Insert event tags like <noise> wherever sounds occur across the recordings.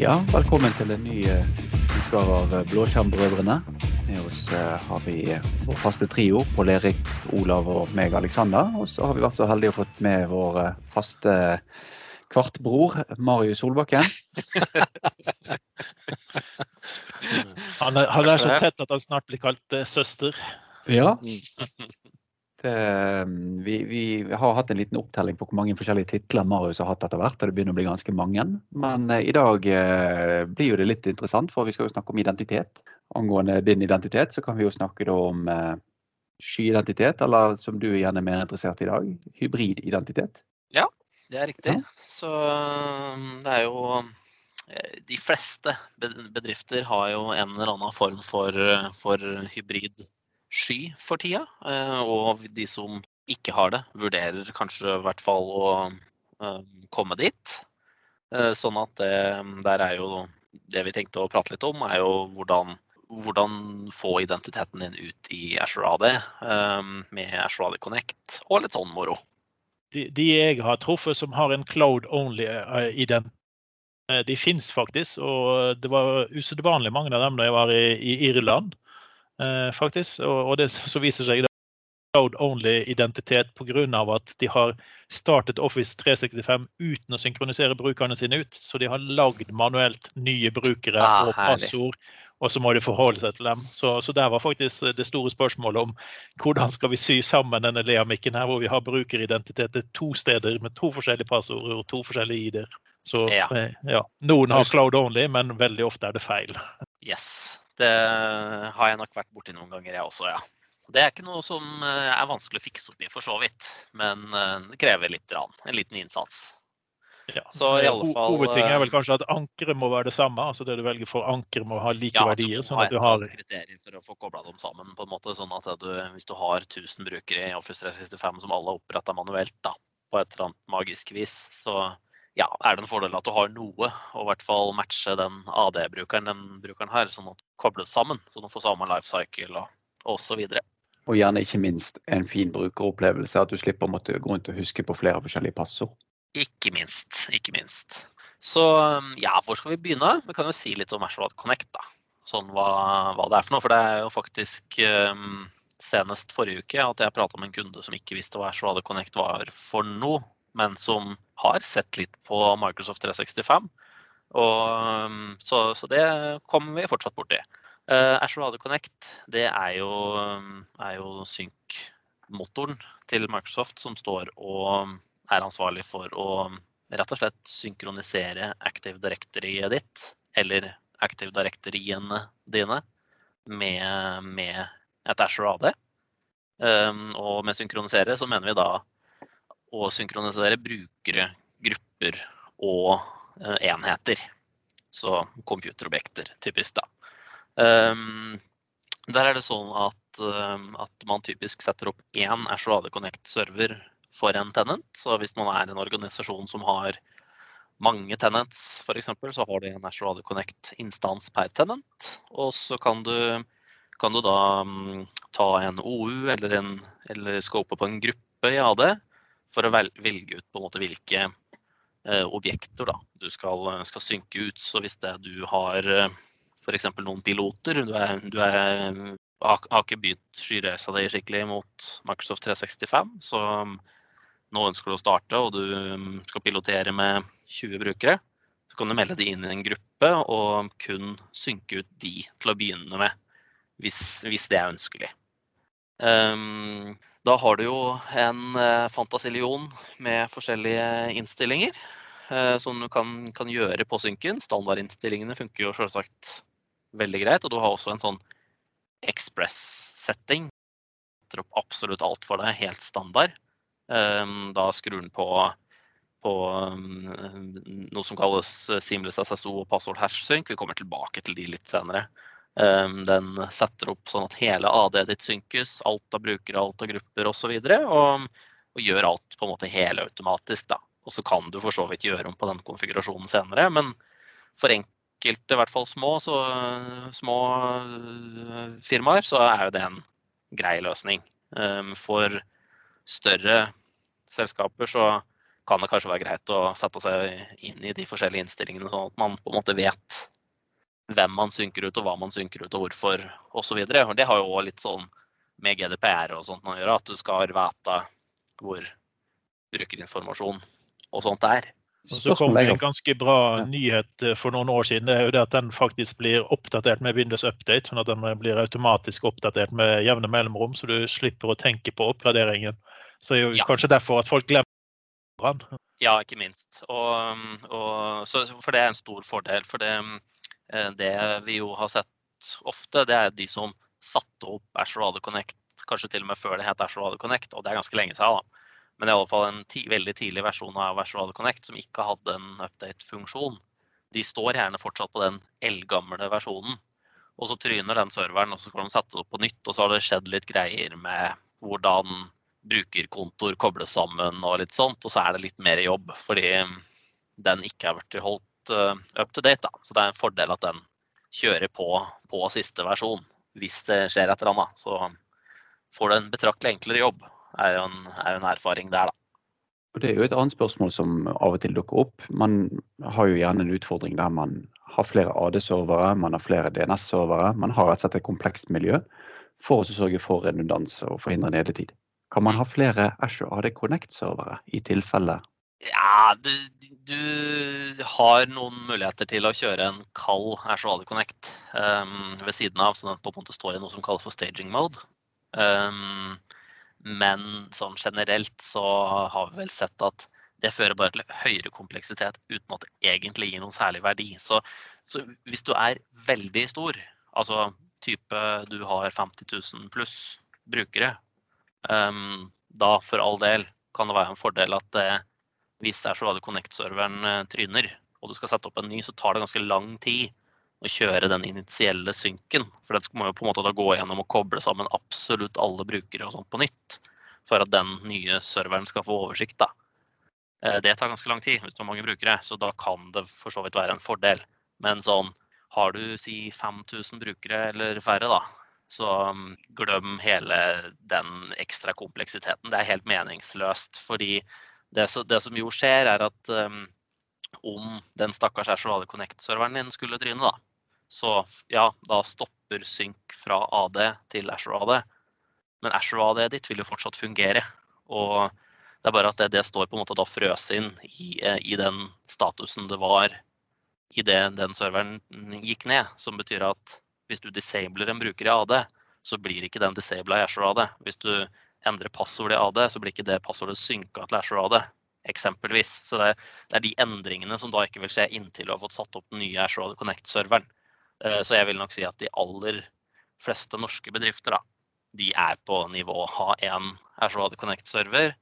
Ja, velkommen til en ny uh, utgave av uh, Blåskjermbrødrene. Med oss uh, har vi vår faste trio, Pål Erik, Olav og meg, Aleksander. Og så har vi vært så heldige å fått med vår faste kvartbror, Marius Solbakken. han, er, han, er, så tett at han snart blir kalt søster. Ja. Ehm, vi, vi, har hatt en liten opptelling på hvor mange forskjellige titler Marius har hatt etter hvert. og Det begynner å bli ganske mange. Men uh, i dag uh, blir det litt interessant, for vi skal jo snakke om identitet. Angående din identitet, så kan vi jo snakke om uh, skyidentitet, eller som du igjen er mer interessert i i dag, hybrididentitet. Ja, det er riktig. Ja. Så det er jo De fleste bedrifter har jo en eller annen form for, for hybrid sky for tida. Eh, og de som ikke har det, vurderer kanskje i hvert fall å eh, komme dit. Eh, sånn at det, der er jo det vi tenkte å prate litt om, er jo hvordan, hvordan få identiteten din ut i AD med AD Connect og litt sånn moro. De, de jeg har truffet som har en cloud only-identitet, de fins faktisk. Og det var usedvanlig mange av dem da jeg var i, i Irland. Eh, faktisk. Og, det så viser seg cloud only-identitet pga. at de har startet Office 365 uten å synkronisere brukerne sine ut. Så de har lagd manuelt nye brukere ah, og passord, og så må de forholde seg til dem. Så, så, der var faktisk det store spørsmålet om hvordan skal vi sy sammen denne leamikken her, hvor vi har brukeridentitet til to steder med to forskjellige passord og to forskjellige ID-er. Så ja. Eh, ja. Noen har cloud only, men veldig ofte er det feil. Yes. Det har jeg nok vært borti noen ganger, jeg også, ja. Det er ikke noe som eh, er vanskelig å fikse opp i, for så vidt. Men eh, det krever litt, en liten innsats. Ja. Så i alle fall Hovedtinget er vel kanskje at ankeret må være det samme. altså Det du velger for anker må ha like ja, verdier. sånn at du har kriterier for å få kobla dem sammen. på en måte, sånn at du, Hvis du har 1000 brukere i Office 365 som alle er oppretta manuelt da, på et eller annet magisk vis, så ja, er det en fordel at du har noe, og i hvert fall matche den AD-brukeren den brukeren her, sånn at det kobles sammen. Så du får samme life cycle og osv. Og gjerne ikke minst en fin brukeropplevelse, at du slipper å måtte gå rundt og huske på flere forskjellige passord. Ikke minst. Ikke minst. Så ja, hvor skal vi begynne? Vi kan jo si litt om Ashwad Connect, da. Sånn hva, hva, det er for noe. For det er jo faktisk um, senest forrige uke at jeg prata med en kunde som ikke visste hva Ashwad Connect var for noe men som har sett litt på Microsoft 365. Og, um, så, så, det kommer vi fortsatt borti. Uh, Azure Radio Connect det er jo, um, er jo synk-motoren til Microsoft som står og er ansvarlig for å rett og slett synkronisere Active Directoryet ditt, eller Active Directory-ene dine, med, med et Azure AD. Um, og med synkronisere så mener vi da å synkronisere brukere, grupper og uh, enheter. Så computerobjekter, typisk, da. Um, der er det sånn at, um, at, man typisk setter opp én Azure Connect-server for en tenant. Så hvis man er en organisasjon som har mange tenants, f.eks., så har du en Azure Connect-instans per tenant. Og så kan du, kan du da um, ta en OU eller, en, eller scope på en gruppe i AD for å velge ut på en måte hvilke eh, objekter da, du skal, skal, synke ut. Så hvis det du har eh, f.eks. noen piloter, du, er, du er, har, ikke begynt skyreisa di skikkelig mot Microsoft 365, så um, nå ønsker du å starte og du um, skal pilotere med 20 brukere, så kan du melde de inn i en gruppe og kun synke ut de til å begynne med, hvis, hvis det er ønskelig. Um, da har du jo en eh, fantasillion med forskjellige innstillinger eh, som du kan, kan, gjøre på synken. Standardinnstillingene funker jo selvsagt veldig greit. Og du har også en sånn express-setting. Setter opp absolutt alt for deg, helt standard. Ehm, da skrur den på, på mm, noe som kalles seamless SSO og passord hash sync. Vi kommer tilbake til de litt senere. Ehm, den setter opp sånn at hele AD-et ditt synkes, alt av brukere, alt av grupper osv. Og, og, og gjør alt på en måte helautomatisk. Og så kan du for så vidt gjøre om på den konfigurasjonen senere. Men for enkelte, i hvert fall små, så, små øh, firmaer, så er jo det en grei løsning. Ehm, for større selskaper så kan det kanskje være greit å sette seg inn i de forskjellige innstillingene, sånn at man på en måte vet hvem man synker ut, og hva man synker ut, og hvorfor osv. Det har jo litt sånn med GDPR og sånt å gjøre, at du skal vite hvor brukerinformasjon og sånt er. Og så kom det en ganske bra nyhet eh, for noen år siden. Det er jo det at den faktisk blir oppdatert med Windows Update. sånn at den blir automatisk oppdatert med jevne mellomrom, så du slipper å tenke på oppgraderingen. Så det er jo ja. kanskje derfor at folk glemmer den. Ja, ikke minst. Og, og, så, for det er en stor fordel. For det, eh, det vi jo har sett ofte, det er de som satte opp Ashore AD Connect kanskje til og med før det het Ashore AD Connect, og det er ganske lenge siden. da men i alle fall en ti, veldig tidlig versjon av Visual Connect som ikke hadde en update-funksjon. De står gjerne fortsatt på den eldgamle versjonen. Og så tryner den serveren, og så kan de sette det opp på nytt. Og så har det skjedd litt greier med hvordan brukerkontoer kobles sammen og litt sånt. Og så er det litt mer jobb, fordi den ikke har blitt holdt up to date. Da. Så det er en fordel at den kjører på på siste versjon. Hvis det skjer et eller annet, så får du en betraktelig enklere jobb er jo en, er jo en erfaring der, da. Og Det er jo et annet spørsmål som av og til dukker opp. Man har jo gjerne en utfordring der man har flere AD-servere, man har flere DNS-servere. Man har rett og slett et komplekst miljø for å sørge for redundans og forhindre nedetid. Kan man ha flere Ashore AD Connect-servere i tilfelle? Ja, du, du, har noen muligheter til å kjøre en kald Ashore Connect um, ved siden av, sånn at på en måte står i noe som kalles for staging mode. Um, men sånn generelt så har vi vel sett at det fører bare til høyere kompleksitet uten at det egentlig gir noen særlig verdi. Så, så hvis du er veldig stor, altså type du har 50 000 pluss brukere, um, da for all del kan det være en fordel at det, hvis det er så var Connect-serveren uh, tryner, og du skal sette opp en ny, så tar det ganske lang tid å kjøre den initielle synken. For det må jo på en måte da gå gjennom og koble sammen absolutt alle brukere og sånt på nytt. For at den nye serveren skal få oversikt. da. Eh, det tar ganske lang tid hvis du har mange brukere, så da kan det for så vidt være en fordel. Men sånn, har du si 5000 brukere eller færre, da, så mm, glem hele den ekstra kompleksiteten. Det er helt meningsløst. Fordi det, det som jo skjer, er at um, om den stakkars Ashore Connect-serveren din skulle tryne, da, så ja, da stopper synk fra AD til Ashore AD. Men Ashore AD ditt vil jo fortsatt fungere. Og det er bare at det, det står på en måte da frøs inn i, eh, i den statusen det var i det den serveren gikk ned. Som betyr at hvis du disabler en bruker i AD, så blir ikke den disabla i Ashore AD. Hvis du endrer passordet i AD, så blir ikke det passordet synka til Ashore AD. Eksempelvis. Så det, er de endringene som da ikke vil skje inntil du har fått satt opp den nye Ashore Connect-serveren. Eh, så jeg vil nok si at de aller fleste norske bedrifter da, de er på nivå ha en Azure Connect-server,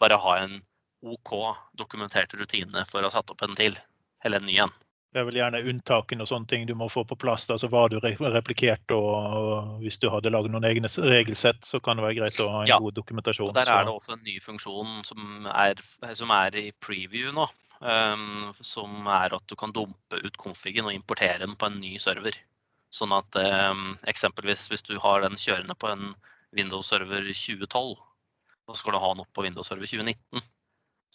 bare ha en OK dokumentert rutine for å sette opp en til, eller en ny en. Det er vel gjerne unntakene og sånne ting du må få på plass. altså hva du replikert og hvis du hadde laget noen egne regelsett, så kan det være greit å ha en ja. god dokumentasjon. Og der er det også en ny funksjon som er, som er i preview nå. Um, som er at du kan dumpe ut konfigen og importere den på en ny server. Sånn at um, eksempelvis hvis du har den kjørende på en Windows-server 2012, så skal du ha den opp på Windows-server 2019.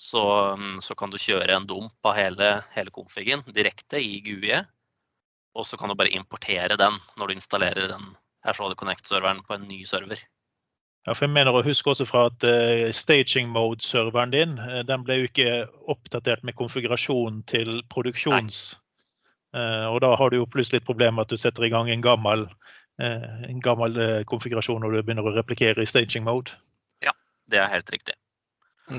Så, um, så, kan du kjøre en dump av hele, hele konfigen direkte i GUI. Og så kan du bare importere den når du installerer den Ashore Connect-serveren på en ny server. Ja, for jeg mener å huske også fra at uh, staging mode-serveren din uh, den ble jo ikke oppdatert med konfigurasjonen til produksjons. Uh, og da har du jo plutselig et problem med at du setter i gang en gammel, en gammel konfigurasjon når du begynner å replikere i staging mode. Ja, det er helt riktig.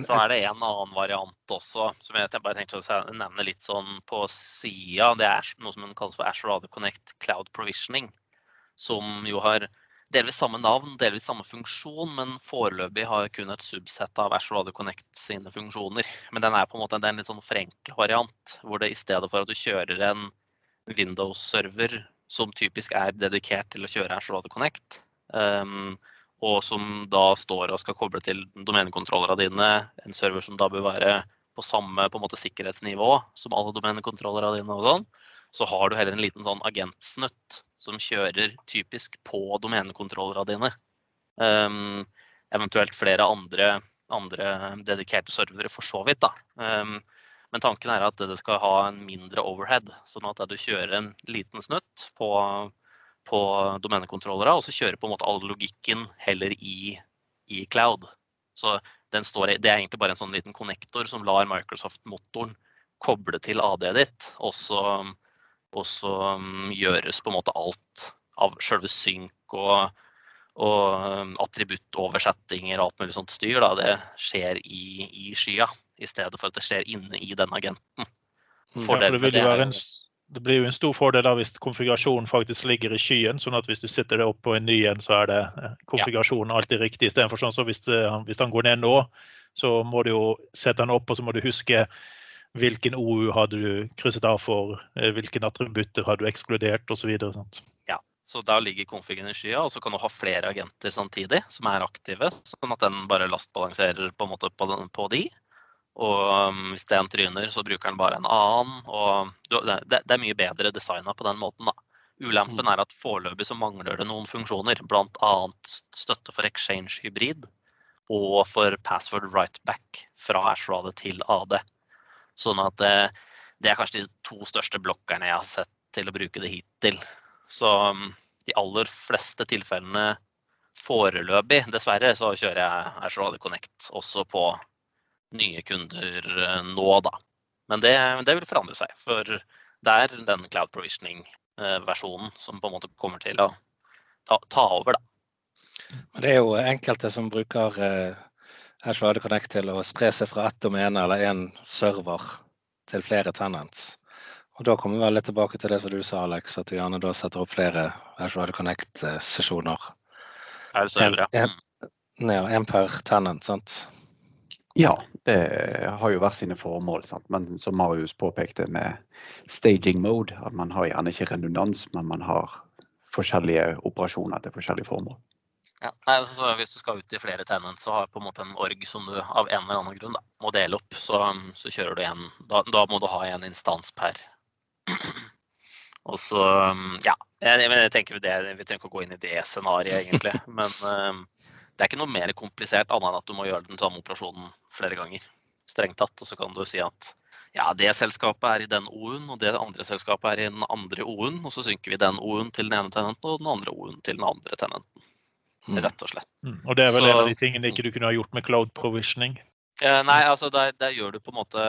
Så er det en annen variant også, som jeg bare tenkte å nevne litt sånn på sida. Det er noe som kalles for Ashore Radio Connect Cloud Provisioning. Som jo har delvis samme navn, delvis samme funksjon, men foreløpig har kun et subsett av Ashore Radio Connect sine funksjoner. Men den er på en måte en litt sånn forenkla variant, hvor det i stedet for at du kjører en Windows-server som typisk er dedikert til å kjøre Ashore Radio Connect, um, og som da står og skal koble til domenekontrollerne dine, en server som da bør være på samme på måte, sikkerhetsnivå som alle domenekontrollerne dine og sånn, så har du heller en liten sånn agentsnutt som kjører typisk på domenekontrollerne dine. Um, eventuelt flere andre andre dedikerte servere, for så vidt. da. Um, men tanken er at det skal ha en mindre overhead, sånn at du kjører en liten snutt på, på domenekontrollere, og så kjører på en måte all logikken heller i, i cloud. Så står, det er egentlig bare en sånn liten konnektor som lar Microsoft-motoren koble til AD-et ditt, og så, og så um, gjøres på en måte alt av selve synk og, og attributtoversettinger og alt mulig sånt styr. Da. Det skjer i, i skya i stedet for at det skjer inne i den agenten. Fordelen, Ja, det, det, en, det, blir jo en stor fordel da hvis konfigurasjonen faktisk ligger i skyen. sånn at hvis du sitter det opp på en ny en, så er det eh, konfigurasjonen alltid riktig. Istedenfor sånn så hvis, det, hvis han går ned nå, så må du jo sette den opp og så må du huske hvilken OU hadde du krysset av for, eh, hvilke attributter hadde du ekskludert osv. Ja, så da ligger konfigen i skya, og så kan du ha flere agenter samtidig som er aktive, sånn at den bare lastbalanserer på, en måte på, den, på de. Og um, hvis det er en tryner, så bruker den bare en annen. Og det, er mye bedre designa på den måten, da. Ulempen mm. er at foreløpig så mangler det noen funksjoner, bl.a. støtte for exchange hybrid og for password writeback fra Ashradet til AD. Sånn at det, det, er kanskje de to største blokkerne jeg har sett til å bruke det hittil. Så um, de aller fleste tilfellene foreløpig, dessverre, så kjører jeg Ashradet Connect også på nye kunder eh, nå, da. Men det, det vil forandre seg. For det er den cloud provisioning-versjonen som på en måte kommer til å ta, ta over, da. Men det er jo enkelte som bruker Azure AD Connect til å spre seg fra ett domene eller én server til flere tenants. Og Da kommer vi litt tilbake til det som du sa, Alex, at du gjerne da setter opp flere Azure Connect-sesjoner. Én per tenant, sant? Ja, det har jo vært sine formål. Sant? Men som Marius påpekte med staging mode, at man har gjerne ikke redundans, men man har forskjellige operasjoner til forskjellige formål. Ja, nei, altså, Hvis du skal ut i flere tenants, så har du på en måte en org som du av en eller annen grunn da, må dele opp. Så, så kjører du en, da, da, må du ha en instans per. <clears throat> Og så, ja. Jeg, jeg tenker det, Vi trenger ikke å gå inn i det scenarioet, egentlig. <laughs> Men det er ikke noe mer komplisert annet enn at du må gjøre den samme operasjonen flere ganger. Strengt tatt. Og så kan du si at ja, det selskapet er i den O-en, og det andre selskapet er i den andre O-en. Og så synker vi den O-en til den ene tenenten og den andre O-en til den andre tenenten. Mm. Rett og slett. Mm. Og det er vel så, en av de tingene ikke du kunne ha gjort med cloud provisioning? Eh, nei, altså der, der, gjør du på en måte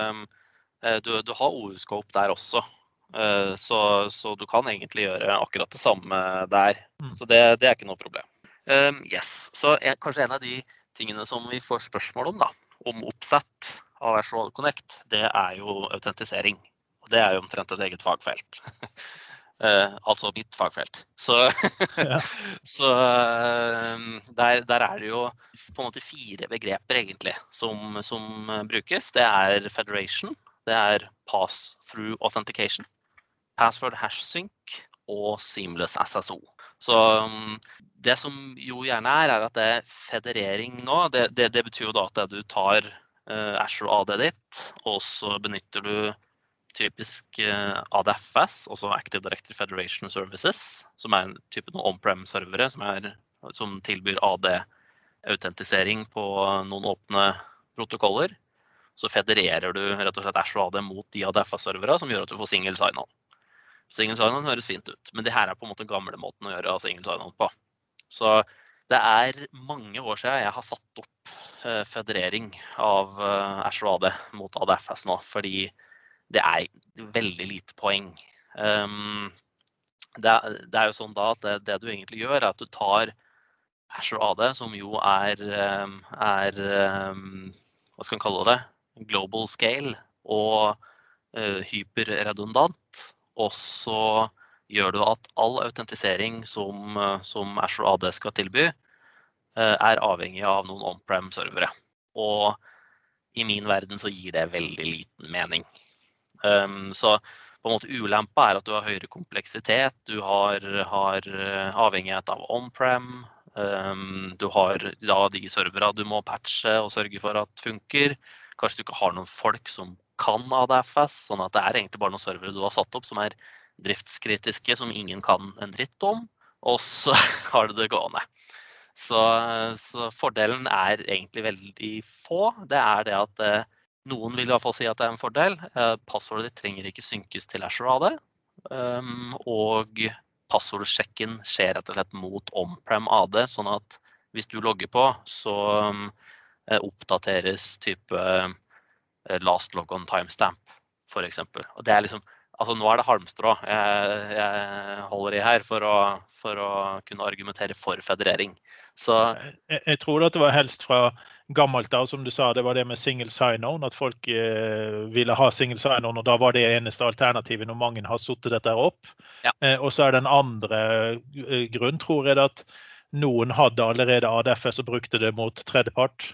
eh, Du, du har OU-scope der også. Eh, så, så, du kan egentlig gjøre akkurat det samme der. Mm. Så det, det er ikke noe problem. Um, yes, så en, Kanskje en av de tingene som vi får spørsmål om, da, om oppsett av Virtual Connect, det er jo autentisering. Og det er jo omtrent et eget fagfelt. uh, <laughs> altså mitt fagfelt. Så, ja. <laughs> så uh, der, der, er det jo på en måte fire begreper egentlig som, som brukes. Det er federation, det er pass-through authentication, password hash sync og seamless SSO. Så um, det som jo gjerne er, er at det er federering nå. Det, det, det betyr jo da at du tar uh, Ashore AD ditt, og så benytter du typisk uh, ADFS, også Active Directory Federation Services, som er en type on-prem-servere som, som, tilbyr AD-autentisering på noen åpne protokoller. Så federerer du rett og slett Ashore AD mot de ADFS-servere, som gjør at du får single sign-on. Single sign-on høres fint ut, men det her er på en måte gamle måten å gjøre single sign-on på. Så det er mange år siden jeg har satt opp uh, federering av uh, Ashore AD mot ADFS nå, fordi det er veldig lite poeng. Um, det, det, er jo sånn da at det, det, du egentlig gjør, er at du tar Ashore AD, som jo er, um, er um, Hva skal man kalle det? Global scale og uh, hyperredundant. Og så gjør du at all autentisering som, som Ashore AD skal tilby, eh, er avhengig av noen on-prem-servere. Og i min verden så gir det veldig liten mening. Um, så på en måte ulempa er at du har høyere kompleksitet, du har, har eh, avhengighet av on-prem. Um, du har da de servera du må patche og sørge for at funker. Kanskje du ikke har noen folk som kan ADFS, sånn at det er egentlig bare noen servere du har satt opp som er driftskritiske, som ingen kan en dritt om. Og så <laughs> har du det gående. Så, så, fordelen er egentlig veldig få. Det er det at eh, noen vil i hvert fall si at det er en fordel. Eh, passordet ditt trenger ikke synkes til Ashore AD. Um, og passordsjekken skjer rett og slett mot on-prem AD, sånn at hvis du logger på, så um, oppdateres type last log on timestamp, f.eks. Er liksom Altså, nå er det halmstrå jeg, jeg holder i her for å, for å, kunne argumentere for federering. Så jeg, jeg tror at det var helst fra gammelt av, som du sa, det var det med single sign-on. At folk eh, ville ha single sign-on, og da var det eneste alternativet når mange har satt dette opp. Ja. Eh, og så er den andre grunnen, grunn, tror jeg, at noen hadde allerede ADFS og brukte det mot tredjepart.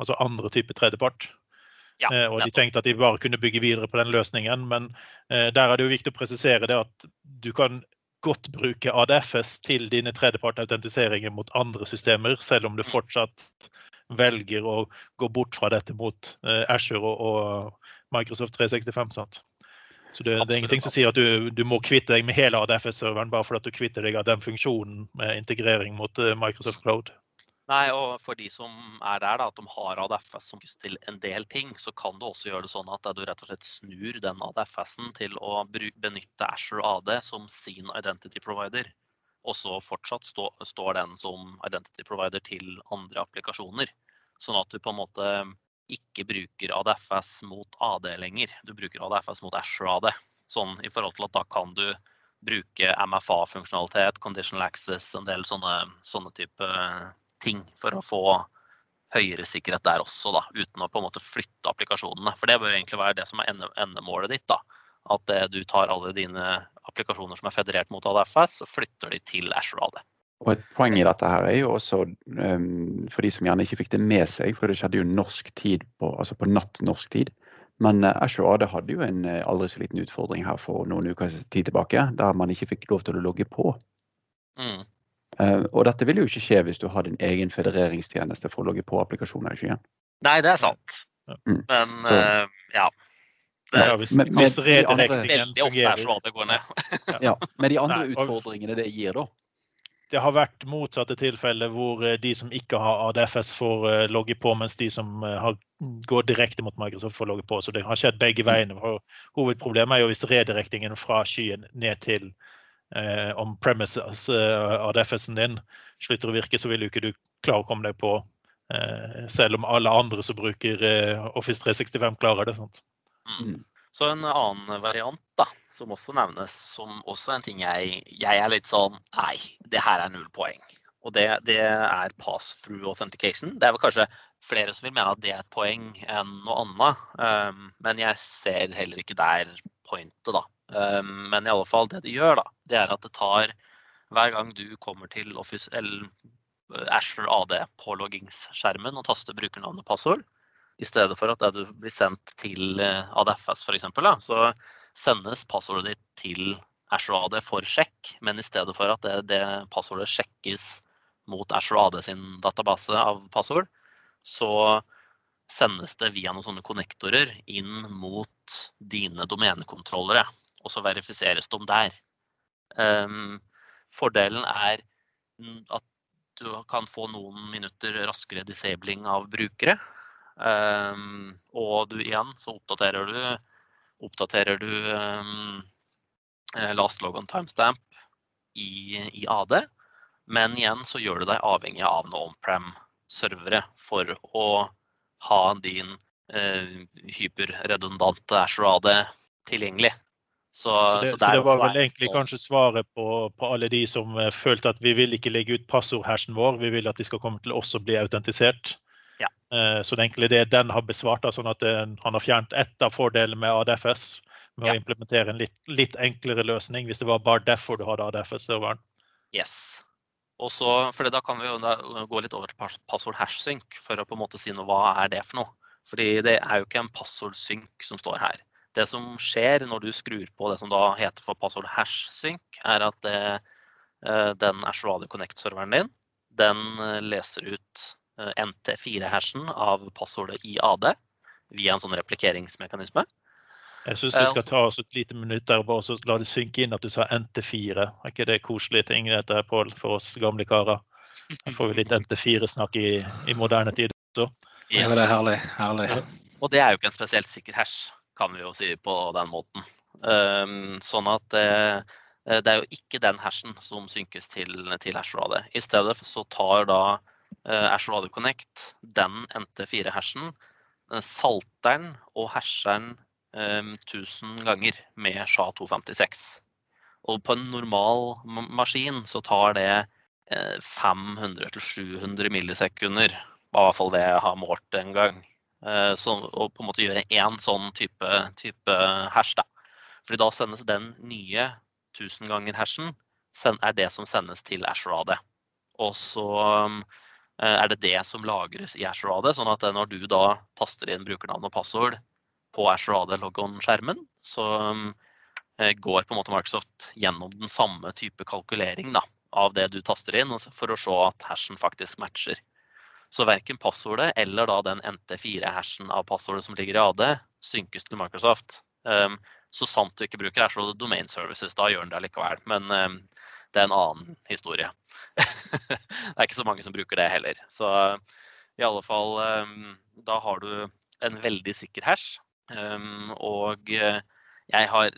Altså andre type tredjepart. Ja, eh, og de tenkte at de bare kunne bygge videre på den løsningen. Men eh, der er det jo viktig å presisere det at du kan godt bruke ADFS til dine tredjepartautentiseringer mot andre systemer, selv om du mm. fortsatt velger å gå bort fra dette mot eh, Azure og, Microsoft 365. Sant? Så det, det, er ingenting som sier at du, du må kvitte deg med hele ADFS-serveren bare fordi du kvitter deg av den funksjonen med integrering mot Microsoft Cloud. Nei, og for de som er der, da, at de har ADFS som til en del ting, så kan du også gjøre det sånn at du rett og slett snur den ADFS-en til å benytte Ashore AD som sin identity provider. Og så fortsatt stå, står den som identity provider til andre applikasjoner. Sånn at du på en måte ikke bruker ADFS mot AD lenger. Du bruker ADFS mot Ashore AD. Sånn i forhold til at da kan du bruke MFA-funksjonalitet, conditional access, en del sånne, sånne type ting for å få høyere sikkerhet der også, da, uten å på en måte flytte applikasjonene. For det bør egentlig være det som er endemålet ditt. da, At du tar alle dine applikasjoner som er federert mot ADFS, og flytter de til Ashore AD. Og Et poeng i dette her er jo også um, for de som gjerne ikke fikk det med seg, for det skjedde jo norsk tid på, altså på natt norsk tid. Men uh, Ashore AD hadde jo en uh, aldri så liten utfordring her for noen uker tid tilbake, der man ikke fikk lov til å logge på. Mm. Uh, og dette vil jo ikke skje hvis du har din egen federeringstjeneste for å logge på applikasjoner i skyen. Nei, det er sant. Mm. Men uh, ja. Det ja, hvis, med, med, veldig ofte er så det går ned. ja, Med de andre utfordringene det gir, da? Det har vært motsatte tilfeller hvor eh, de som ikke har ADFS, får logge på, mens de som har, går direkte mot Microsoft, får logge på. Så det har skjedd begge veiene. Hovedproblemet er jo hvis redirektingen fra skyen ned til eh, om premises eh, ADFS-en din slutter å virke, så vil jo ikke du klare å komme deg på. Eh, selv om alle andre som bruker eh, Office 365 klarer det. sant? Mm. Så en annen variant da, som også nevnes, som også er en ting jeg, jeg er litt sånn Nei, det her er null poeng. Og det, det er pass-through authentication. Det er vel kanskje flere som vil mene at det er et poeng enn noe annet. Um, men jeg ser heller ikke der pointet, da. Ehm, men i alle fall, det det gjør, da, det er at det tar hver gang du kommer til Office, eller eh, Ashler AD-påloggingsskjermen og taster brukernavn og passord, i stedet for at det blir sendt til eh, ADFS f.eks., så sendes passordet ditt til Ashore AD for sjekk, men i stedet for at det, det passordet sjekkes mot Ashore AD sin database av passord, så sendes det via noen sånne konnektorer inn mot dine domenekontrollere og så verifiseres de der. Um, fordelen er at du kan få noen minutter raskere disabling av brukere. Um, og du igjen så oppdaterer du, oppdaterer du um, last log on timestamp i, i, AD. Men igjen så gjør du deg avhengig av noen on-pram-servere for å ha din uh, hyperredundante Ashore AD tilgjengelig. Så, så, det, så, så, det, var vel egentlig kanskje svaret på, på, alle de som uh, følte at vi vil ikke legge ut passordhashen vår, vi vil at de skal komme til oss og bli autentisert. Ja. Uh, så det er egentlig det den har besvart, sånn at det, han har fjernet ett av fordelene med ADFS med ja. å implementere en litt, litt, enklere løsning, hvis det var bare derfor du hadde ADFS-serveren. Yes. Og så, for Da kan vi jo gå litt over til passord hashsync for å på en måte si noe, hva er det for noe. Fordi det er jo ikke en passordsync som står her. Det som skjer når du skrur på det som da heter for passord hash-sync, er at det, eh, den Ashradio Connect-serveren din den eh, leser ut eh, NT4-hashen av passordet i AD via en sånn replikeringsmekanisme. Jeg syns vi skal ta oss et lite minutt der og bare la det synke inn at du sa NT4. Er ikke det koselige ting dette, Pål, for oss gamle karer? Da får vi litt NT4-snakk i, i, moderne tid også. Yes. Ja, det er herlig. herlig. Og det er jo ikke en spesielt sikker hash, kan vi jo si på den måten. Um, sånn at det, det, er jo ikke den hashen som synkes til, til hashradet. I stedet så tar da uh, Ashradet Connect den NT4-hashen, uh, salter den og hasher den um, 1000 ganger med SHA-256. Og på en normal maskin så tar det 500-700 eh, millisekunder. i hvert fall det jeg har målt en gang. Eh, å på en måte gjøre én sånn type, type hash, da. Fordi da sendes den nye 1000 ganger hashen er det som sendes til Ashradet. Og så eh, er det det som lagres i Ashradet, sånn at når du da taster inn brukernavn og passord på Ashradet logon-skjermen, så Eh, går på en måte Microsoft gjennom den samme type kalkulering da, av det du taster inn, for å se at hashen faktisk matcher. Så verken passordet eller da den NT4-hashen av passordet som ligger i AD, synkes til Microsoft. Um, så sant du ikke bruker Ashore Domain Services, da gjør den det likevel. Men um, det er en annen historie. <laughs> det er ikke så mange som bruker det heller. Så i alle fall um, da har du en veldig sikker hash. og uh, jeg har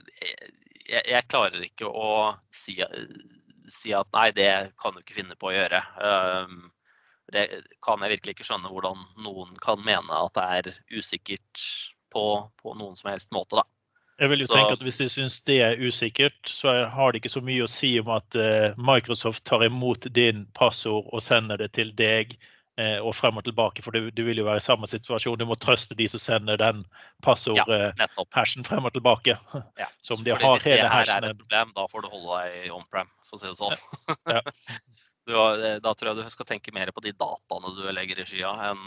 jeg, jeg, klarer ikke å si, si, at nei, det kan du ikke finne på å gjøre. Um, det kan jeg virkelig ikke skjønne hvordan noen kan mene at det er usikkert på, på noen som helst måte, da. Jeg vil jo så, tenke at Hvis de syns det er usikkert, så har det ikke så mye å si om at uh, Microsoft tar imot din passord og sender det til deg Eh, og frem og tilbake, for du, du, vil jo være i samme situasjon. Du må trøste de som sender den passord-hashen ja, frem og tilbake. <laughs> Ja. Så om de har hvis det her er et problem, da får du holde deg i on-prem, for å si det sånn. Ja. <laughs> Har, eh, da tror jeg du skal tenke mer på de dataene du legger i skya, enn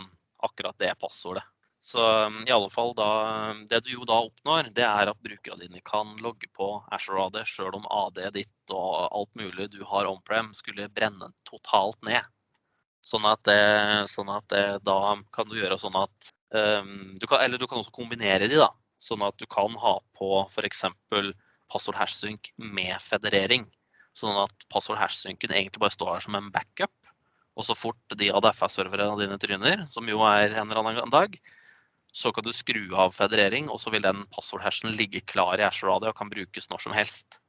akkurat det passordet. Så mm, i alle fall da, Det du jo da oppnår, det er at brukerne dine kan logge på Ashore AD sjøl om AD ditt og alt mulig du har on-prem skulle brenne totalt ned. Sånn at, det, sånn at det, da kan du gjøre sånn at um, du kan, Eller du kan også kombinere de, da. Sånn at du kan ha på f.eks. passord hashsync med federering. Sånn at passord hashsynken egentlig bare står her som en backup. Og så fort de ADFS-serverne dine tryner, som jo er en eller annen dag, så kan du skru av federering, og så vil den passord-hashen ligge klar i Ashore Radio og kan brukes når som helst.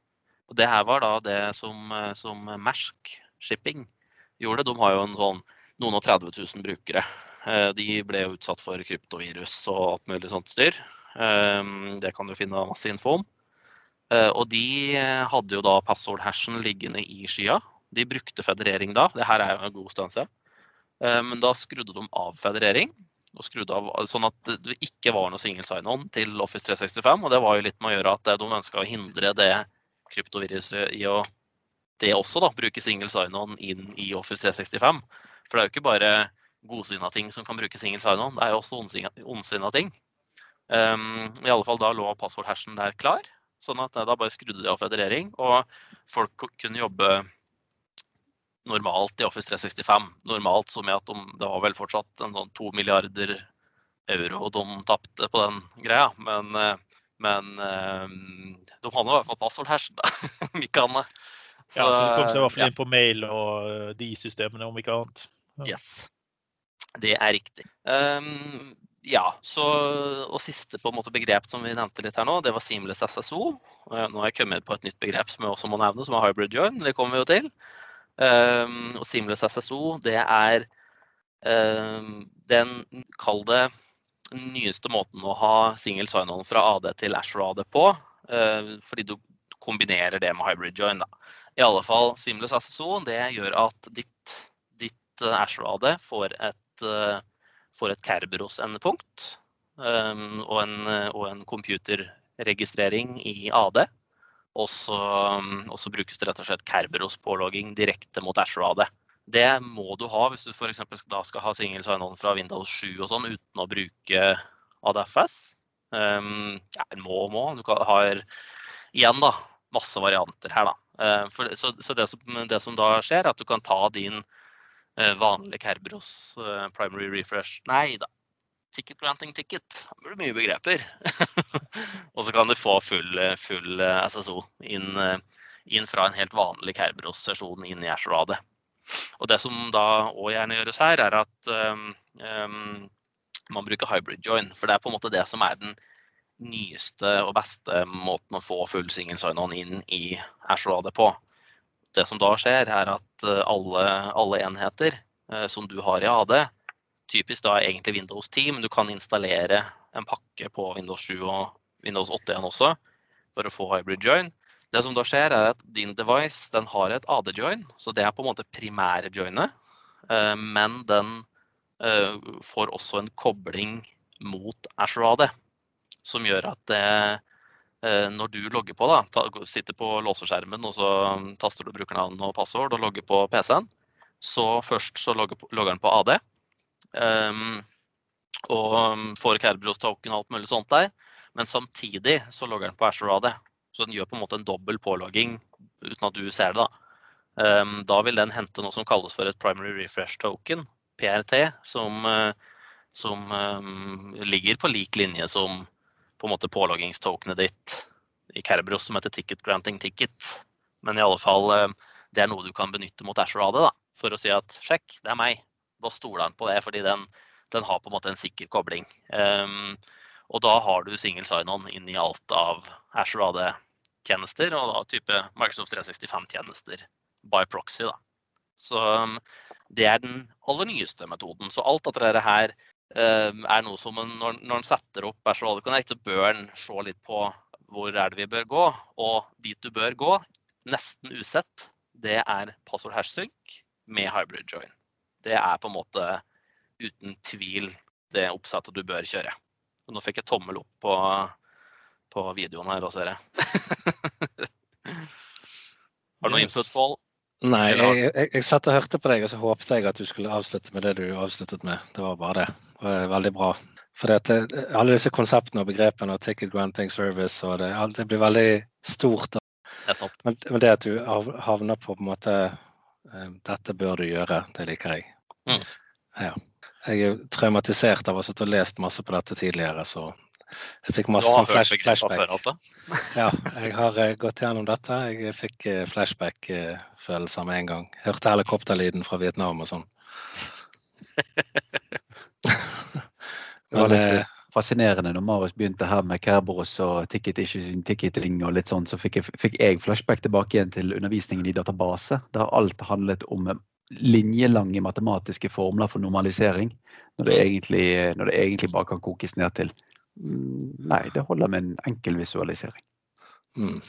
Og det her var da det som, som Mersk Shipping gjorde. De har jo en sånn noen og 30 000 brukere. Eh, de ble jo utsatt for kryptovirus og alt mulig sånt styr. Eh, det kan du finne masse info om. Eh, og de hadde jo da passord-hashen liggende i skya. De brukte federering da. Det her er jo en god stund siden. Men da skrudde de av federering. Av, sånn at det ikke var noe single sign-on til Office 365. Og det var jo litt med å gjøre at de ønska å hindre det kryptoviruset i å det også da, bruke single sign-on inn i Office 365. For det er jo ikke bare godsinna ting som kan bruke single sign-on, det er jo også ondsinna ting. Um, I alle fall da lå passord-hashen der klar, sånn at da bare skrudde de av federering. Og folk kunne jobbe normalt i Office 365. Normalt som i at de, det var vel fortsatt en sånn to milliarder euro de tapte på den greia. Men, eh, men ehm, de hadde i hvert fall passord-hashen, da. Ikke annet. Så, ja, så det kom seg i hvert fall inn på mail og eh, de systemene, om ikke annet. Ja. Yes, det er riktig. Um, ja, så, og siste på en måte begrep som vi nevnte litt her nå, det var seamless SSO. Nå har jeg kommet på et nytt begrep som jeg også må nevne, som er hybrid join. Det kommer vi jo til. Um, og seamless SSO, det er um, den, kall det, nyeste måten å ha single sign-on fra AD til Ashore AD på. Uh, fordi du kombinerer det med hybrid join. da. I alle fall Seamless SSO det gjør at ditt, ditt eh, Ashore-AD får et, uh, får et Kerberos-endepunkt um, og, og en computerregistrering i AD. Og så, um, og så, brukes det rett og slett Kerberos-pålogging direkte mot Ashore-AD. Det må du ha hvis du f.eks. da skal ha single sign-on fra Windows 7 og sånn uten å bruke ADFS. Um, ja, må og må. Du har igjen da, masse varianter her, da. Eh, for, så, så det, som, det, som, da skjer, er at du kan ta din eh, vanlige Kerberos eh, primary refresh Nei da. Ticket granting ticket. Det blir mye begreper. <laughs> og så kan du få full, full SSO inn, inn, fra en helt vanlig Kerberos-sesjon inn i Ashradet. Og det som da òg gjerne gjøres her, er at um, um, man bruker hybrid join. For det er på en måte det som er den nyeste og beste måten å få full single sign-on inn i Ashradet på. Det som da skjer, er at eh, alle, alle enheter uh, som du har i AD, typisk da egentlig Windows 10, men du kan installere en pakke på Windows 7 og Windows 8 igjen også for å få hybrid join. Det som da skjer, er at din device den har et AD-join, så det er på en måte primære joinet. men den får også en kobling mot Azure AD som gjør at det, eh, når du logger på, da, sitter på låseskjermen og så taster du brukernavn og passord og logger på PC-en, så først så logger, logger den på AD. Um, ehm, og får Kerberos token og alt mulig sånt der. Men samtidig så logger den på Azure AD. Så den gjør på en måte en dobbel pålogging uten at du ser det. Da um, Da vil den hente noe som kalles for et primary refresh token, PRT, som, uh, som um, ligger på lik linje som på en måte påloggingstokenet ditt i Kerberos som heter Ticket Granting Ticket. Men i alle fall, eh, det er noe du kan benytte mot Azure AD da, for å si at sjekk, det er meg. Da stoler han på det, fordi den, den, har på en måte en sikker kobling. Um, og da har du single sign-on inn i alt av Azure AD-tjenester og da type Microsoft 365-tjenester by proxy. da. Så um, det er den aller nyeste metoden. Så alt dette her Ehm, er noe som en, når, når en setter opp Bachelor Connect, så bør en se litt på hvor er det vi bør gå. Og dit du bør gå, nesten usett, det er passord hashsync med hybrid join. Det er på en måte uten tvil det oppsettet du bør kjøre. Og nå fikk jeg tommel opp på, på videoen her og ser jeg. <laughs> Har du noe input, Pål? Nei, jeg, jeg, jeg, satt og hørte på deg, og så håpet jeg at du skulle avslutte med det du avsluttet med. Det var bare det. det var veldig bra. For det, alle disse konseptene og begrepene og ticket granting service og det, det blir veldig stort. Men, men, det at du havner på på en måte eh, Dette bør du gjøre, det liker jeg. Mm. Ja. Jeg er traumatisert av å ha lest masse på dette tidligere, så jeg fikk masse sånn flash, flashback. Før, altså. <laughs> ja, jeg har uh, gått gjennom dette. Jeg fikk uh, flashback-følelser uh, med en gang. Hørte helikopterlyden fra Vietnam og sånn. det var litt eh, fascinerende når Marius begynte her med Kerberos og ticket issues, ticketing og litt sånn, så fikk jeg, fikk jeg, flashback tilbake igjen til undervisningen i database, der alt handlet om linjelange matematiske formler for normalisering, når det egentlig, når det egentlig bare kan kokes ned til Mm, nei, det holder med en enkel visualisering. Mm.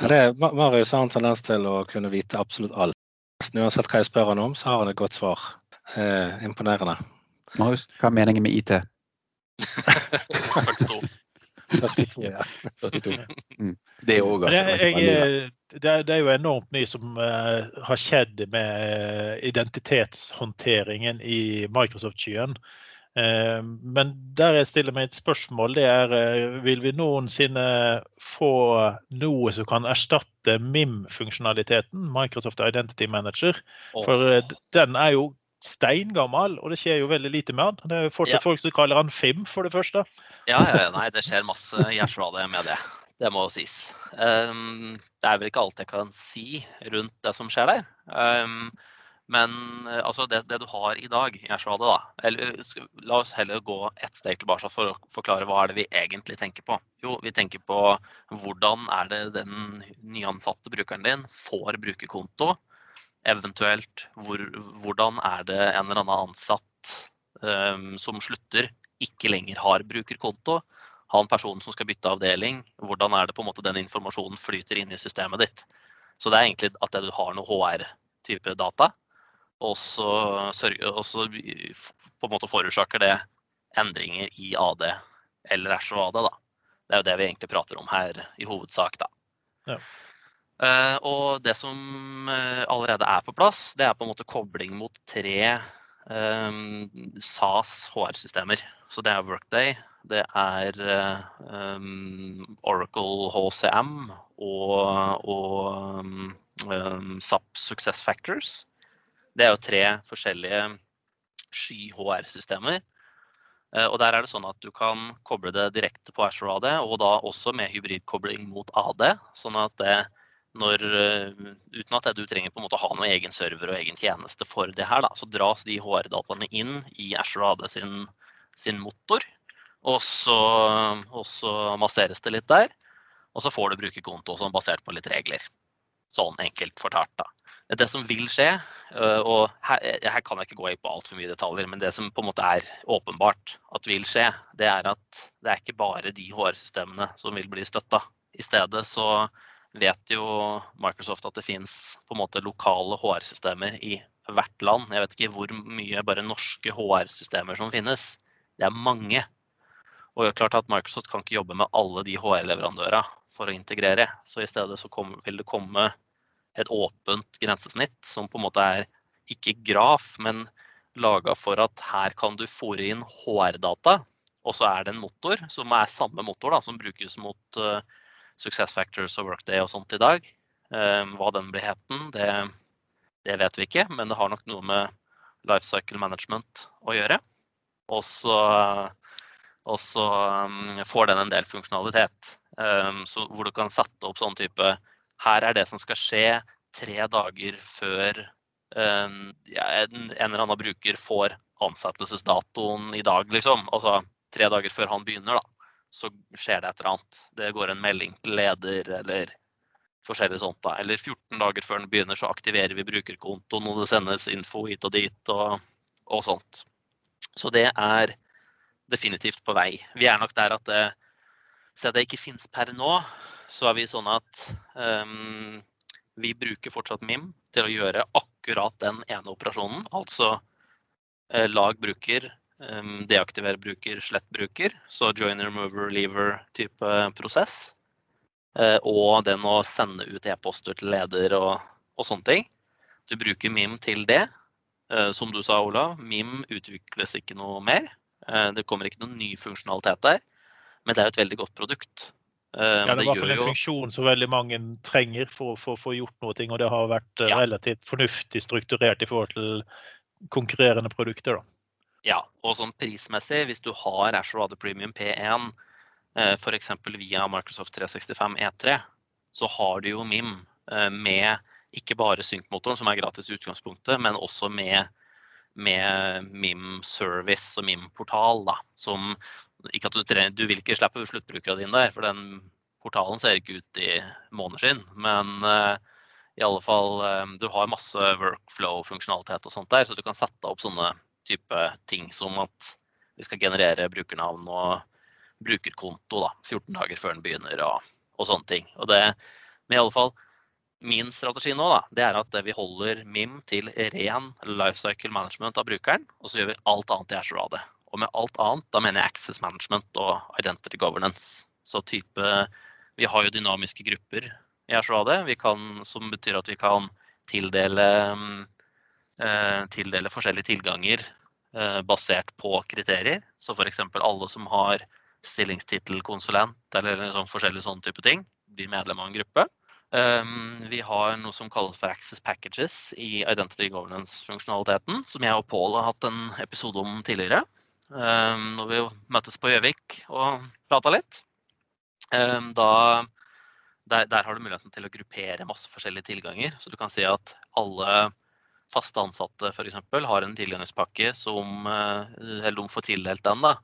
Ja, det, Marius har en tendens til å kunne vite absolutt alt. Uansett hva jeg spør han om, så har han et godt svar. Eh, imponerende. Marius, hva er meningen med IT? 42. 42, ja. <laughs> 42. Mm. Det, er også, altså, jeg, det, er, det, er jo enormt mye som uh, har skjedd med uh, identitetshåndteringen i Microsoft-skyen. Eh, men der jeg stiller meg et spørsmål, det er eh, vil vi noensinne få noe som kan erstatte MIM-funksjonaliteten, Microsoft Identity Manager? For eh, den er jo steingammel, og det skjer jo veldig lite med den. Det er fortsatt ja. folk som kaller den FIM, for det første. Ja, ja nei, det skjer masse hjertesvade med det. Det må sies. Det er vel ikke alt jeg kan si rundt det som skjer der. Men eh, altså det, det, du har i dag i Ashwade, da eller, eh, La oss heller gå ett steg tilbake for å forklare hva er det vi egentlig tenker på. Jo, vi tenker på hvordan er det den nyansatte brukeren din får brukerkonto. Eventuelt hvor, hvordan er det en eller annen ansatt um, som slutter, ikke lenger har brukerkonto. Han personen som skal bytte avdeling, hvordan er det på en måte den informasjonen flyter inn i systemet ditt. Så det er egentlig at du har noe HR-type data og så, og så på en måte forårsaker det endringer i AD eller Æsj og AD. Da. Det er jo det vi egentlig prater om her i hovedsak. da. Ja. Uh, og det som uh, allerede er på plass, det er på en måte kobling mot tre um, SAS HR-systemer. Så det er Workday, det er um, Oracle HCM og, og um, SAP Success Factors. Det er jo tre forskjellige sky-HR-systemer. Eh, og der er det sånn at du kan koble det direkte på Azure AD, og da også med hybridkobling mot AD. Sånn at det, når, uh, uten at du trenger på en måte å ha noen egen server og egen tjeneste for det her, da, så dras de HR-dataene inn i Azure AD sin, sin motor. Og så, og så masseres det litt der. Og så får du brukerkonto sånn basert på litt regler. Sånn enkelt fortalt, da. Det som vil skje, øh, og her, her kan jeg ikke gå inn på altfor mye detaljer, men det som på en måte er åpenbart at vil skje, det er at det er ikke bare de HR-systemene som vil bli støtta. I stedet så vet jo Microsoft at det fins lokale HR-systemer i hvert land. Jeg vet ikke hvor mye bare norske HR-systemer som finnes. Det er mange. Og det er klart at Microsoft kan ikke jobbe med alle de HR-leverandørene for å integrere. Så i stedet så kom, vil det komme et åpent grensesnitt som på en måte er ikke graf, men laga for at her kan du fòre inn HR-data. Og så er det en motor som er samme motor da, som brukes mot uh, Success Factors og Workday og sånt i dag. Um, hva den blir heten, det, det, vet vi ikke, men det har nok noe med life cycle management å gjøre. Og så, og så um, får den en del funksjonalitet. Um, hvor du kan sette opp sånn type her er det som skal skje tre dager før um, ja, en, en, eller annen bruker får ansettelsesdatoen i dag, liksom. Altså tre dager før han begynner, da. Så skjer det et eller annet. Det går en melding til leder eller forskjellig sånt. da. Eller 14 dager før den begynner, så aktiverer vi brukerkontoen, og det sendes info hit og dit og, og sånt. Så det er definitivt på vei. Vi er nok der at det, siden det ikke finnes per nå, så er vi sånn at um, vi bruker fortsatt MIM til å gjøre akkurat den ene operasjonen. Altså eh, lag bruker, um, deaktiver bruker, slett bruker. Så join, remover, lever-type prosess. Eh, og den å sende ut e-poster til leder og, og, sånne ting. Du bruker MIM til det. Eh, som du sa, Ola, MIM utvikles ikke noe mer. det kommer ikke noen ny funksjonalitet der. Men det er jo et veldig godt produkt. Eh, ja, det er i hvert fall en funksjon som veldig mange trenger for å få gjort noe. Og det har vært eh, ja. relativt fornuftig strukturert i forhold til konkurrerende produkter. Da. Ja, og sånn prismessig, hvis du har Ashore Premium P1 eh, f.eks. via Microsoft 365 E3, så har du jo MIM med ikke bare synkmotoren, som er gratis i utgangspunktet, men også med, med MIM Service og MIM Portal, som ikke at du, trenger, du vil ikke slippe sluttbrukerne dine der, for den portalen ser ikke ut i måneskinn. Men uh, i alle fall, um, du har masse workflow-funksjonalitet og sånt der, så du kan sette opp sånne type ting som at vi skal generere brukernavn og brukerkonto da, 14 dager før den begynner og, og sånne ting. Og det, men i alle fall, Min strategi nå da, det er at vi holder MIM til ren lifecycle management av brukeren, og så gjør vi alt annet i Azure AD. Og med alt annet, da mener jeg access management og identity governance. Så type Vi har jo dynamiske grupper i Ashradet, som betyr at vi kan tildele, eh, tildele forskjellige tilganger eh, basert på kriterier. Så f.eks. alle som har stillingstittel konsulent eller sånn forskjellige sånne type ting, blir medlem av en gruppe. Um, vi har noe som kalles for Access Packages i Identity Governance-funksjonaliteten, som jeg og Paul har hatt en episode om tidligere. Ehm, når vi møttes på Gjøvik og prata litt. Ehm, da, der, der, har du muligheten til å gruppere masse forskjellige tilganger. Så du kan si at alle faste ansatte f.eks. har en tilgangspakke som eh, Eller de får tildelt den, da.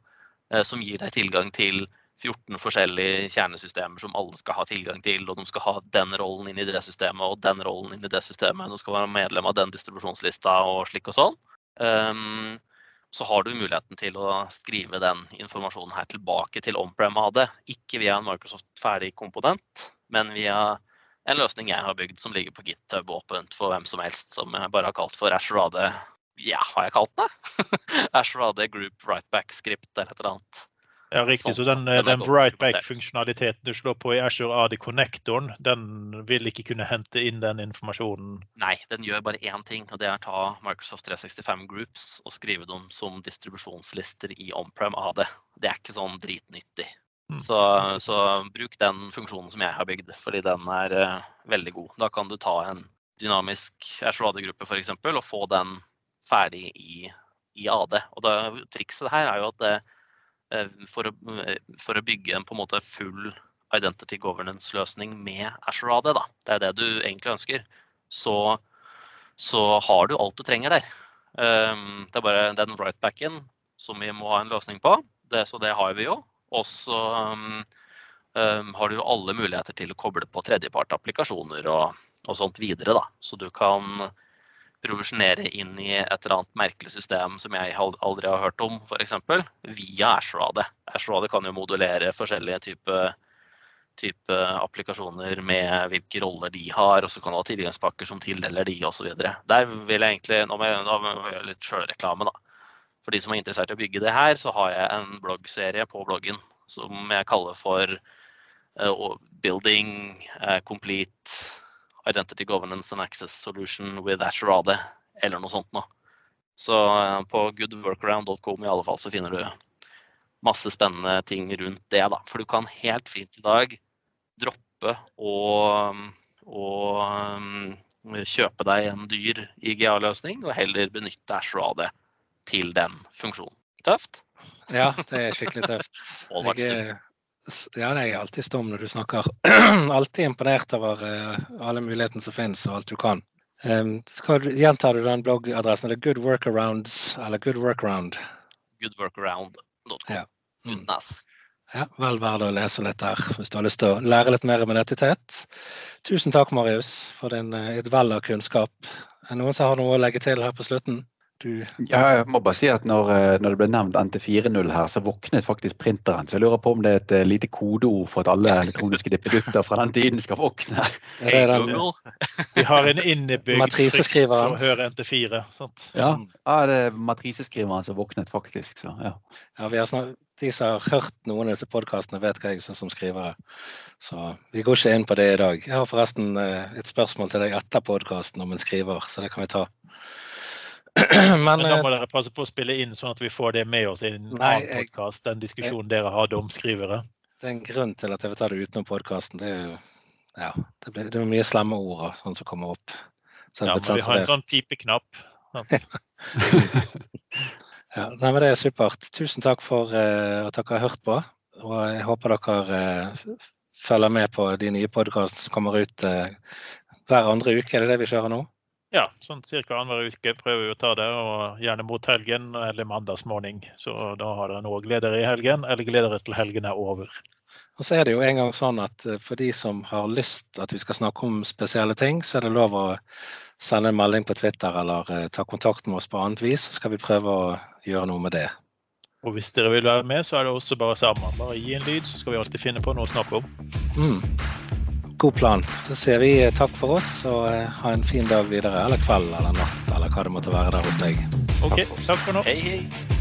Eh, som gir deg tilgang til 14 forskjellige kjernesystemer som alle skal ha tilgang til. Og de skal ha den rollen inn i det systemet og den rollen inn i det systemet. De skal være medlem av den distribusjonslista og slik og sånn. Um, så har du muligheten til å skrive den informasjonen her tilbake til on-prem AD. Ikke via en Microsoft ferdig komponent, men via en løsning jeg har bygd som ligger på GitHub åpent for hvem som helst, som jeg bare har kalt for Ashore AD. Ja, har jeg kalt det? <laughs> Ashore AD Group Writeback Script eller et eller annet. Ja, riktig. Så den, den write-back-funksjonaliteten du slår på i Azure AD Connectoren, den vil ikke kunne hente inn den informasjonen? Nei, den gjør bare én ting, og det er ta Microsoft 365 Groups og skrive dem som distribusjonslister i on-prem AD. Det er ikke sånn dritnyttig. Mm. Så, så, bruk den funksjonen som jeg har bygd, fordi den er uh, veldig god. Da kan du ta en dynamisk Azure AD-gruppe f.eks. og få den ferdig i, i AD. Og det, trikset her er jo at det, Eh, for å, eh, for å, bygge en på en måte full identity governance-løsning med Azure AD, da. det er det du egentlig ønsker, så, så har du alt du trenger der. Um, det er bare den writebacken som vi må ha en løsning på. Det, så det har vi jo. Og så um, har du alle muligheter til å koble på tredjepart-applikasjoner og, og, sånt videre. Da. Så du kan provisjonere inn i et eller annet merkelig system som jeg aldri har hørt om, f.eks. via Ashradet. Ashradet kan jo modulere forskjellige typer type applikasjoner med hvilke roller de har, og så kan du ha tilgangspakker som tildeler de osv. Der vil jeg egentlig, Nå må jeg, nå må jeg gjøre litt sjølreklame, da. For de som er interessert i å bygge det her, så har jeg en bloggserie på bloggen som jeg kaller for uh, Building uh, Complete Identity Governance and Access Solution with Azure AD, eller noe sånt noe. Så uh, på goodworkaround.com i alle fall så finner du masse spennende ting rundt det. da. For du kan helt fint i dag droppe å, um, kjøpe deg en dyr IGA-løsning, og heller benytte Azure AD til den funksjonen. Tøft? Ja, det er skikkelig tøft. <laughs> Jeg ja, det er jeg alltid stum når du snakker. <clears throat> alltid imponert over uh, alle mulighetene som finnes, og alt du kan. Um, skal, gjentar du den bloggadressen? Eller Good Workarounds eller Good Workaround? Goodworkaround.com. Ja. Mm. Ja, vel verdt å lese litt der hvis du har lyst til å lære litt mer om identitet. Tusen takk, Marius, for din, eh, et vell av kunnskap. Er det noen som har noe å legge til her på slutten? Du... Ja, jeg må bare si at når, eh, når det ble nevnt NT4.0 her, så våknet faktisk printeren. Så jeg lurer på om det er et eh, lite kodeord for at alle elektroniske dippedutter fra den tiden skal våkne. Ja, Vi har en innebygd frykt for å høre NT4. Sant? Ja, ja, det er matriseskriveren som våknet faktisk. Så, ja. ja snart, de som har hørt noen av disse podkastene, vet hva jeg syns som skrivere. Så vi går ikke inn på det i dag. Jeg har forresten eh, et spørsmål til deg etter podkasten om en skriver, så det kan vi ta. <clears throat> Men, Men, da må eh, dere passe på å spille inn, sånn at vi får det med oss i en nei, annen podkast. Den diskusjonen jeg, dere hadde om skrivere. Det er en grunn til at jeg vil ta det utenom podkasten. Det er jo ja, det, blir, det er mye slemme ord sånn som kommer opp. Så ja, men vi har en sånn pipeknapp. <laughs> ja, nei, men Det er supert. Tusen takk for uh, at dere har hørt på. Og jeg håper dere uh, følger med på de nye podkastene som kommer ut uh, hver andre uke. Er det det vi kjører nå? Ja, sånn ca. annenhver uke prøver vi å ta det, og gjerne mot helgen eller mandagsmorgen. Så da har dere noe gleder i helgen, eller gleder til helgen er over. Og så er det jo en gang sånn at eh, for de som har lyst at vi skal snakke om spesielle ting, så er det lov å sende en melding på Twitter eller uh, ta kontakt med oss på annet vis. Så skal vi prøve å gjøre noe med det. Og hvis dere vil være med, så er det også bare sammen. Bare gi en lyd, så skal vi alltid finne på noe å snakke om. Mm. God plan. Da sier vi eh, takk for oss, og eh, ha en fin dag videre. Eller kveld eller natt, eller hva det måtte være der hos deg. Ok, takk for nå. Hei, hei.